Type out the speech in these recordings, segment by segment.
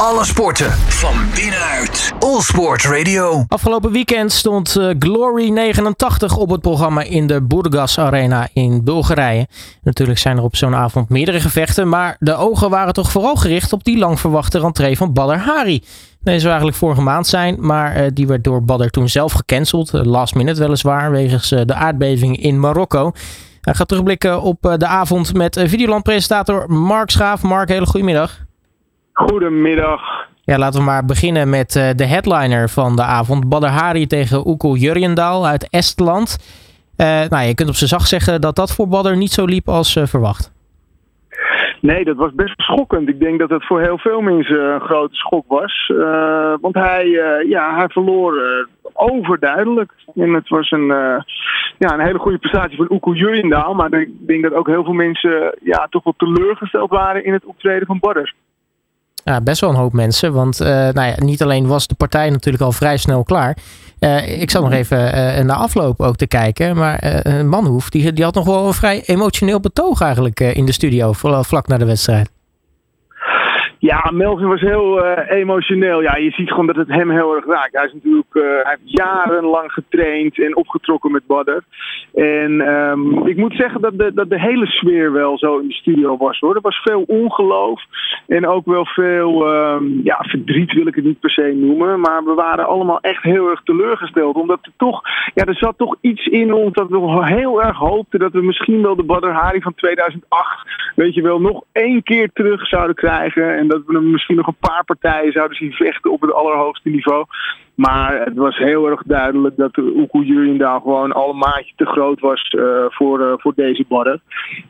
Alle sporten van binnenuit. All Sport Radio. Afgelopen weekend stond uh, Glory 89 op het programma in de Burgas Arena in Bulgarije. Natuurlijk zijn er op zo'n avond meerdere gevechten, maar de ogen waren toch vooral gericht op die lang verwachte rentree van Badr Hari. Deze zou eigenlijk vorige maand zijn, maar uh, die werd door Badr toen zelf gecanceld. Uh, last minute weliswaar, wegens de aardbeving in Marokko. Hij gaat terugblikken op de avond met Videoland-presentator Mark Schaaf. Mark, hele goedemiddag. Goedemiddag. Ja, laten we maar beginnen met uh, de headliner van de avond. Badr Hari tegen Uko Jurjendaal uit Estland. Uh, nou, je kunt op zijn zacht zeggen dat dat voor Badr niet zo liep als uh, verwacht. Nee, dat was best schokkend. Ik denk dat het voor heel veel mensen een grote schok was. want hij, ja, hij verloor overduidelijk. En het was een, ja, een hele goede prestatie van Uko Jurjendaal. Maar ik denk dat ook heel veel mensen ja, toch wel teleurgesteld waren in het optreden van Badr. Ja, best wel een hoop mensen. Want uh, nou ja, niet alleen was de partij natuurlijk al vrij snel klaar. Uh, ik zat nog even uh, na afloop ook te kijken. Maar Manhoef, die, die had nog wel een vrij emotioneel betoog eigenlijk in de studio. Vlak na de wedstrijd. Ja, Melvin was heel uh, emotioneel. Ja, je ziet gewoon dat het hem heel erg raakt. Hij is natuurlijk uh, hij heeft jarenlang getraind en opgetrokken met Badder. En um, ik moet zeggen dat de, dat de hele sfeer wel zo in de studio was hoor. Er was veel ongeloof en ook wel veel um, ja, verdriet wil ik het niet per se noemen. Maar we waren allemaal echt heel erg teleurgesteld. Omdat er toch, ja, er zat toch iets in ons dat we heel erg hoopten dat we misschien wel de Badder Hari van 2008, weet je wel, nog één keer terug zouden krijgen. En we hem misschien nog een paar partijen zouden zien vechten op het allerhoogste niveau. Maar het was heel erg duidelijk dat Oekoe Jurjendaal gewoon al een maatje te groot was uh, voor, uh, voor deze barren.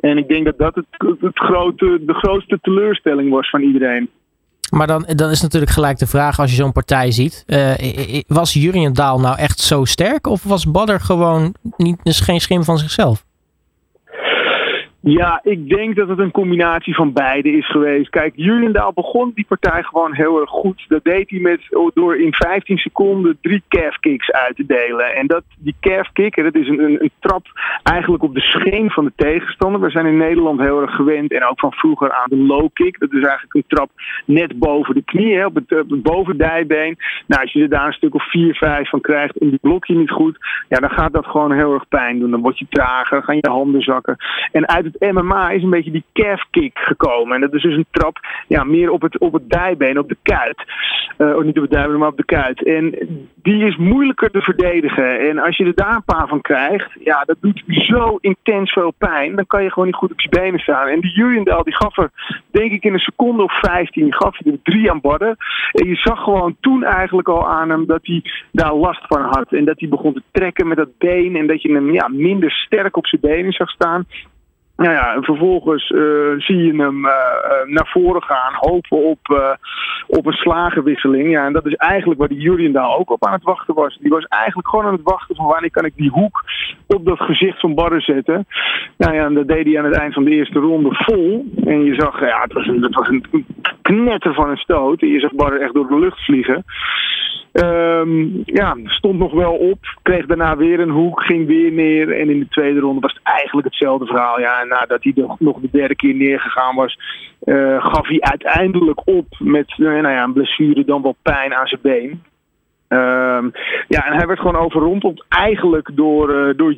En ik denk dat dat het, het grote, de grootste teleurstelling was van iedereen. Maar dan, dan is natuurlijk gelijk de vraag als je zo'n partij ziet. Uh, was Jurjendaal nou echt zo sterk? Of was Badder gewoon niet, dus geen schim van zichzelf? Ja, ik denk dat het een combinatie van beide is geweest. Kijk, Julendaal begon die partij gewoon heel erg goed. Dat deed hij met, door in 15 seconden drie calf kicks uit te delen. En dat, die calf kick, dat is een, een, een, trap eigenlijk op de scheen van de tegenstander. We zijn in Nederland heel erg gewend en ook van vroeger aan de low kick. Dat is eigenlijk een trap net boven de knie, op, het, op het bovendijbeen. Nou, als je er daar een stuk of 4, 5 van krijgt en die blok je niet goed, ja, dan gaat dat gewoon heel erg pijn doen. Dan word je trager, gaan je handen zakken. En uit het MMA is een beetje die calf kick gekomen. En dat is dus een trap ja, meer op het, op het dijbeen, op de kuit. Uh, niet op het dijbeen, maar op de kuit. En die is moeilijker te verdedigen. En als je er daar een paar van krijgt, ja, dat doet zo intens veel pijn. Dan kan je gewoon niet goed op je benen staan. En die Jurjendal, die gaf er, denk ik, in een seconde of 15, die gaf je er drie aan borden. En je zag gewoon toen eigenlijk al aan hem dat hij daar last van had. En dat hij begon te trekken met dat been. En dat je hem ja, minder sterk op zijn benen zag staan. Nou ja, en vervolgens uh, zie je hem uh, naar voren gaan, hopen op, op een slagenwisseling. Ja, en dat is eigenlijk waar die Jurjendaal ook op aan het wachten was. Die was eigenlijk gewoon aan het wachten van wanneer kan ik die hoek op dat gezicht van Barre zetten. Nou ja, en dat deed hij aan het eind van de eerste ronde vol. En je zag, ja, het was een, het was een knetter van een stoot. En je zag Barre echt door de lucht vliegen. Um, ja, stond nog wel op. Kreeg daarna weer een hoek, ging weer neer. En in de tweede ronde was het eigenlijk hetzelfde verhaal. Ja, en nadat hij nog de derde keer neergegaan was, uh, gaf hij uiteindelijk op met uh, nou ja, een blessure, dan wel pijn aan zijn been. Um, ja, en hij werd gewoon overrompeld eigenlijk door, uh, door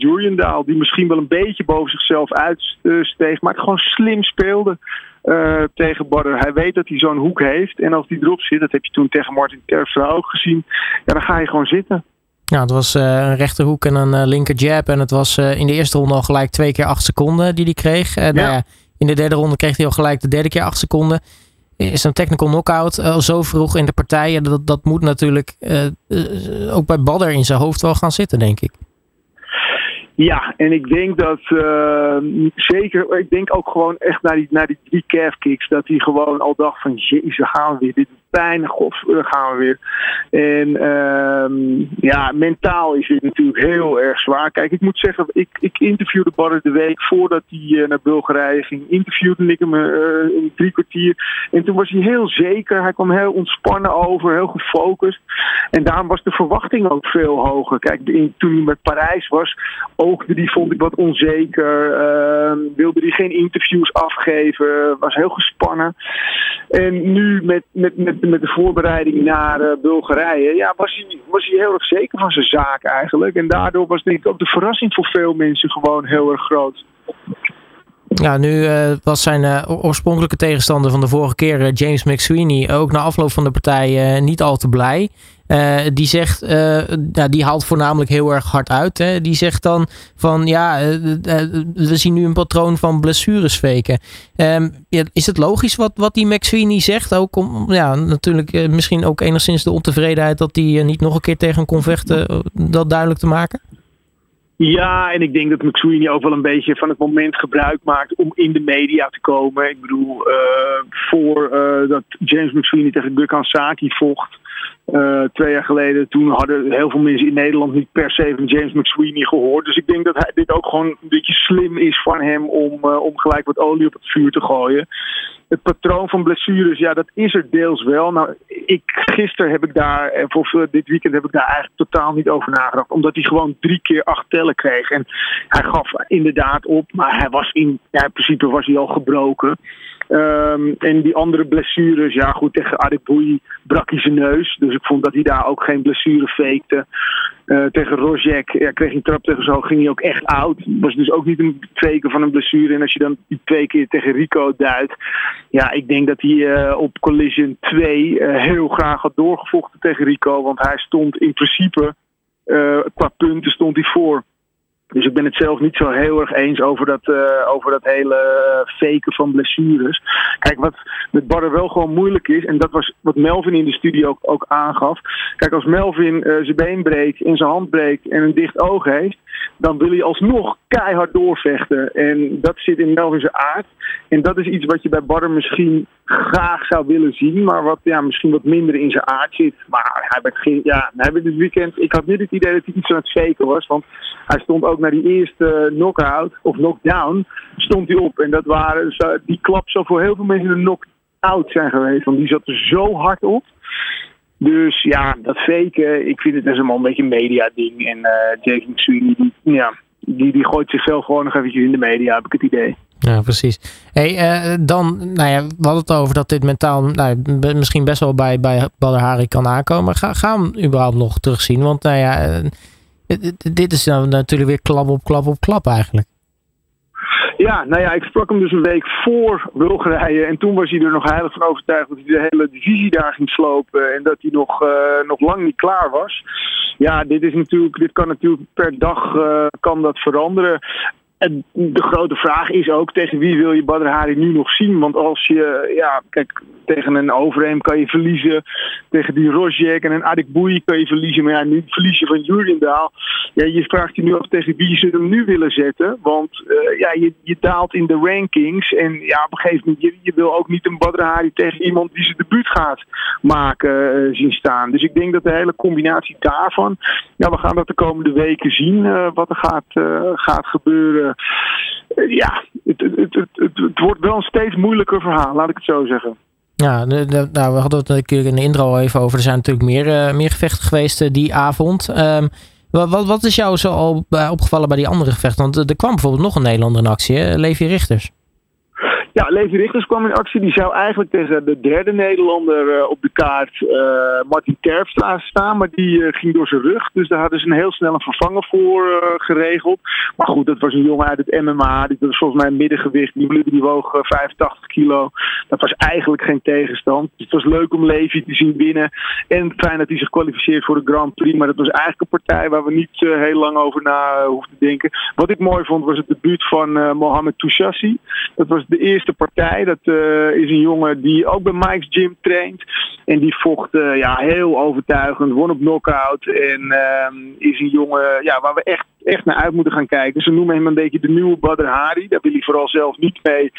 die misschien wel een beetje boven zichzelf uitsteeg, maar het gewoon slim speelde uh, tegen Badder. Hij weet dat hij zo'n hoek heeft en als die erop zit, dat heb je toen tegen Martin Terpstra ook gezien, ja, dan ga je gewoon zitten. Ja, het was uh, een rechterhoek en een uh, linker jab. En het was in de eerste ronde al gelijk twee keer acht seconden die hij kreeg. Ja. Nou ja, in de derde ronde kreeg hij al gelijk de derde keer acht seconden is een technical knockout al zo vroeg in de partij. Dat, dat moet natuurlijk ook bij Badder in zijn hoofd wel gaan zitten, denk ik. Ja, en ik denk dat uh, zeker, ik denk ook gewoon echt naar die, naar die drie calf kicks, dat hij gewoon al dacht van jezus, gaan we weer, dit pijn, god, gaan we weer. En um, ja, mentaal is dit natuurlijk heel erg zwaar. Kijk, ik moet zeggen, ik, ik interviewde Badder de week voordat hij uh, naar Bulgarije ging, interviewde ik hem uh, in drie kwartier. En toen was hij heel zeker, hij kwam heel ontspannen over, heel gefocust. En daarom was de verwachting ook veel hoger. Kijk, toen hij met Parijs was, oogde die, vond ik wat onzeker. Uh, wilde hij geen interviews afgeven. Was heel gespannen. En nu met, met, met met de voorbereiding naar Bulgarije, ja, was, hij, was hij heel erg zeker van zijn zaak eigenlijk. En daardoor was denk ik ook de verrassing voor veel mensen gewoon heel erg groot. Ja, nu was zijn oorspronkelijke tegenstander van de vorige keer, James McSweeney, ook na afloop van de partij niet al te blij. Uh, die zegt, uh, die haalt voornamelijk heel erg hard uit. Hè. Die zegt dan van ja, uh, we zien nu een patroon van blessures faken. Ja, is het logisch wat, wat die McSweeney zegt? Ook om, ja, natuurlijk misschien ook enigszins de ontevredenheid dat hij niet nog een keer tegen kon vechten, dat duidelijk te maken? Ja, en ik denk dat McSweeney ook wel een beetje van het moment gebruik maakt om in de media te komen. Ik bedoel, voor dat James McSweeney tegen Gurkan Saki vocht, uh, twee jaar geleden, toen hadden heel veel mensen in Nederland niet per se van James McSweeney gehoord. Dus ik denk dat hij, dit ook gewoon een beetje slim is van hem om, uh, om gelijk wat olie op het vuur te gooien. Het patroon van blessures, ja, dat is er deels wel. Nou, ik, gisteren heb ik daar, en voor dit weekend heb ik daar eigenlijk totaal niet over nagedacht. Omdat hij gewoon drie keer acht tellen kreeg. En hij gaf inderdaad op, maar hij was in, ja, in principe was hij al gebroken. Um, en die andere blessures, ja goed, tegen Adeboui brak hij zijn neus. Dus ik vond dat hij daar ook geen blessure fakte. Uh, tegen Rojek ja, kreeg hij een trap tegen zo, ging hij ook echt oud. Was dus ook niet een faken van een blessure. En als je dan die twee keer tegen Rico duidt. Ja, ik denk dat hij uh, op Collision 2 uh, eh, heel graag had doorgevochten tegen Rico. Want hij stond in principe, qua punten stond hij voor. Dus ik ben het zelf niet zo heel erg eens over dat, uh, over dat hele faken van blessures. Kijk, wat met Barre wel gewoon moeilijk is, en dat was wat Melvin in de studio ook, ook aangaf. Kijk, als Melvin uh, zijn been breekt, in zijn hand breekt en een dicht oog heeft, dan wil hij alsnog keihard doorvechten. En dat zit in Melvin zijn aard. En dat is iets wat je bij Barre misschien graag zou willen zien, maar wat ja, misschien wat minder in zijn aard zit. Maar hij werd, ja, hij werd dit weekend, ik had niet het idee dat hij iets aan het faken was, want hij stond ook naar die eerste knockout of knockdown, stond hij op. En dat waren, die klap zou voor heel veel mensen een knock-out zijn geweest, want die zat er zo hard op. Dus ja, dat faken, ik vind het dus een beetje een media-ding. En uh, Jason McSweeney, die, ja, die, die gooit zichzelf gewoon nog eventjes in de media, heb ik het idee. Ja, precies. Hey, uh, dan, nou ja, we hadden het over dat dit mentaal nou, misschien best wel bij, bij kan aankomen. Ga, gaan we hem überhaupt nog terugzien? Want nou ja, dit is nou natuurlijk weer klap op klap op klap eigenlijk. Ja, nou ja, ik sprak hem dus een week voor Bulgarije. En toen was hij er nog heilig van overtuigd dat hij de hele divisie daar ging slopen. En dat hij nog, uh, nog lang niet klaar was. Ja, dit, is natuurlijk, dit kan natuurlijk per dag kan dat veranderen. De grote vraag is ook tegen wie wil je Badr Hari nu nog zien? Want als je, ja, kijk, tegen een Overeem kan je verliezen. Tegen die Rojek en een Adik Boei kan je verliezen. Maar ja, nu verlies je van Jurindaal. Ja, je vraagt je nu af tegen wie ze hem nu willen zetten. Want uh, ja, je, je daalt in de rankings. En ja, op een gegeven moment, je, je wil ook niet een Badr Hari tegen iemand die zijn debuut gaat maken uh, zien staan. Dus ik denk dat de hele combinatie daarvan, ja, we gaan dat de komende weken zien uh, wat er gaat, gaat gebeuren. ja, het, het, het, het, wordt wel een steeds moeilijker verhaal, laat ik het zo zeggen. Ja, nou, we hadden het natuurlijk in de intro even over. Er zijn natuurlijk meer, meer gevechten geweest die avond. Um, wat, wat is jou zo al opgevallen bij die andere gevechten? Want er kwam bijvoorbeeld nog een Nederlander in actie, hè? Levi Richters. Ja, Levi Richters kwam in actie. Die zou eigenlijk tegen de derde Nederlander uh, op de kaart, uh, Martin Terpstra, staan. Maar die uh, ging door zijn rug. Dus daar hadden ze een heel snel een vervanger voor geregeld. Maar goed, dat was een jongen uit het MMA. Die was volgens mij middengewicht. Die, die woog 85 kilo. Dat was eigenlijk geen tegenstand. Dus het was leuk om Levi te zien winnen. En fijn dat hij zich kwalificeert voor de Grand Prix. Maar dat was eigenlijk een partij waar we niet heel lang over na hoefden te denken. Wat ik mooi vond was het debuut van Mohamed Touchassi. Dat was de eerste partij. Dat uh, is een jongen die ook bij Mike's Gym traint. En die vocht uh, ja, heel overtuigend, won op knockout. En uh, is een jongen ja, waar we echt echt naar uit moeten gaan kijken. Ze noemen hem een beetje de nieuwe Badr Hari. Daar wil hij vooral zelf niet mee.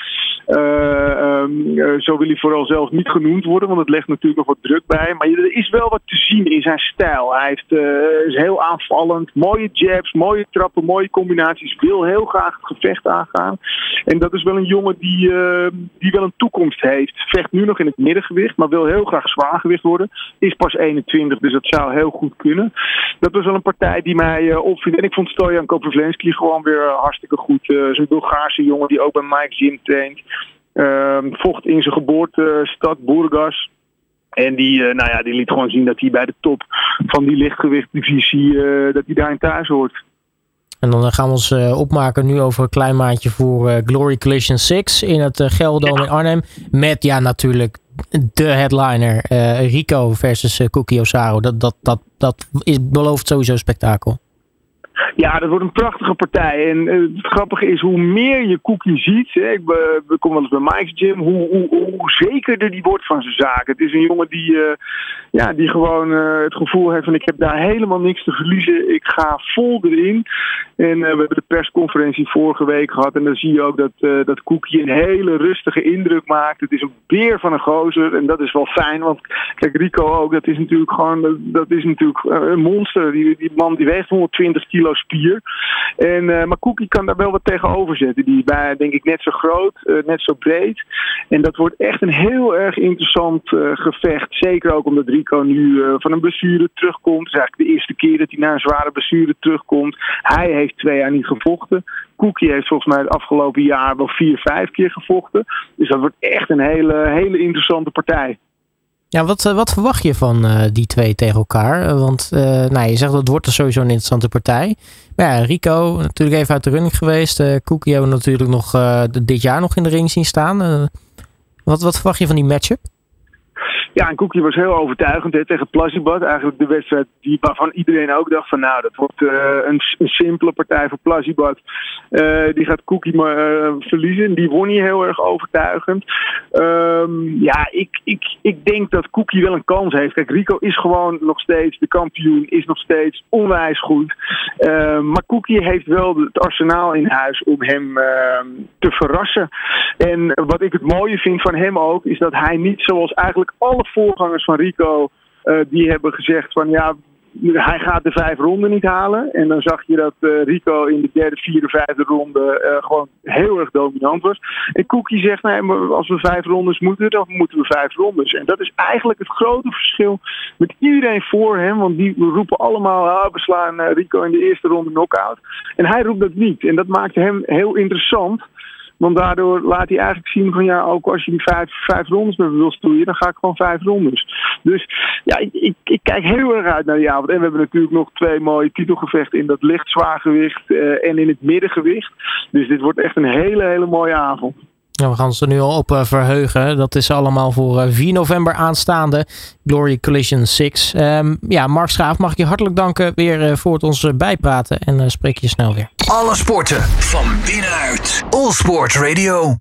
Uh, um, uh, zo wil hij vooral zelf niet genoemd worden, want het legt natuurlijk nog wat druk bij. Maar er is wel wat te zien in zijn stijl. Hij heeft, uh, is heel aanvallend, mooie jabs, mooie trappen, mooie combinaties. Wil heel graag het gevecht aangaan. En dat is wel een jongen die, die wel een toekomst heeft. Vecht nu nog in het middengewicht, maar wil heel graag zwaargewicht worden. Is pas 21, dus dat zou heel goed kunnen. Dat was wel een partij die mij opviel. En ik vond Stojan Koprovlensky gewoon weer hartstikke goed. Uh, Bulgaarse jongen die ook bij Mike Jim traint. Uh, vocht in zijn geboortestad Burgas. En die, nou ja, die liet gewoon zien dat hij bij de top van die lichtgewichtdivisie, dat hij daarin thuis hoort. En dan gaan we ons opmaken nu over een klein maandje voor Glory Collision 6 in het Gelderdoom in Arnhem. Met ja, natuurlijk de headliner Rico versus uh, Cookie Osaro. Dat, dat, dat, dat is, belooft sowieso spektakel. Ja, dat wordt een prachtige partij. En uh, het grappige is, hoe meer je Cookie ziet, ik we kom wel eens bij Mike's Gym, hoe, hoe, hoe zekerder die wordt van zijn zaken. Het is een jongen die, uh, ja, die gewoon uh, het gevoel heeft van ik heb daar helemaal niks te verliezen. Ik ga vol erin. En we hebben de persconferentie vorige week gehad en dan zie je ook dat, dat Cookie een hele rustige indruk maakt. Het is een beer van een gozer en dat is wel fijn, want kijk Rico ook, dat is natuurlijk gewoon, dat is natuurlijk een monster. Die, die man die weegt 120 kilo spier. En, uh, maar Cookie kan daar wel wat tegenover zetten. Die is denk ik, net zo groot, uh, net zo breed. En dat wordt echt een heel erg interessant uh, gevecht. Zeker ook omdat Rico nu van een blessure terugkomt. Het is eigenlijk de eerste keer dat hij na een zware blessure terugkomt. Hij heeft twee jaar niet gevochten. Cookie heeft volgens mij het afgelopen jaar wel vier, vijf keer gevochten. Dus dat wordt echt een hele, hele interessante partij. Ja, wat, wat verwacht je van uh, die twee tegen elkaar? Want uh, nou, je zegt dat het wordt er sowieso een interessante partij. Maar ja, Rico natuurlijk even uit de running geweest. Uh, we natuurlijk nog dit jaar nog in de ring zien staan. wat, wat verwacht je van die matchup? Ja, en Cookie was heel overtuigend tegen Plazibad. Eigenlijk de wedstrijd die, waarvan iedereen ook dacht van nou, dat wordt uh, een, een, simpele partij voor Plazibad. Uh, die gaat Cookie maar uh, verliezen. Die won hier heel erg overtuigend. Um, ja, ik, ik, ik denk dat Cookie wel een kans heeft. Kijk, Rico is gewoon nog steeds de kampioen. Is nog steeds onwijs goed. maar Cookie heeft wel het arsenaal in huis om hem ehm, te verrassen. En wat ik het mooie vind van hem ook, is dat hij niet zoals eigenlijk alle voorgangers van Rico, uh, die hebben gezegd van ja, hij gaat de vijf ronden niet halen. En dan zag je dat uh, Rico in de derde, vierde, vijfde ronde uh, gewoon heel erg dominant was. En Cookie zegt, nee, maar als we vijf rondes moeten, dan moeten we vijf rondes. En dat is eigenlijk het grote verschil met iedereen voor hem. Want die roepen allemaal, ah, we slaan Rico in de eerste ronde knockout. En hij roept dat niet. En dat maakt hem heel interessant. Want daardoor laat hij eigenlijk zien van ja, ook als je die vijf, vijf rondes met me wil stoeien, dan ga ik gewoon vijf rondes. Dus ja, ik, ik, kijk heel erg uit naar die avond. En we hebben natuurlijk nog twee mooie titelgevechten in dat licht zwaargewicht uh, en in het middengewicht. Dus dit wordt echt een hele, hele mooie avond. Ja, we gaan ons er nu al op uh, verheugen. Dat is allemaal voor uh, 4 november aanstaande. Glory Collision 6. Um, ja, Mark Schaaf, mag ik je hartelijk danken weer uh, voor het ons bijpraten. En spreek je snel weer. Alle sporten van binnenuit. All Sport Radio.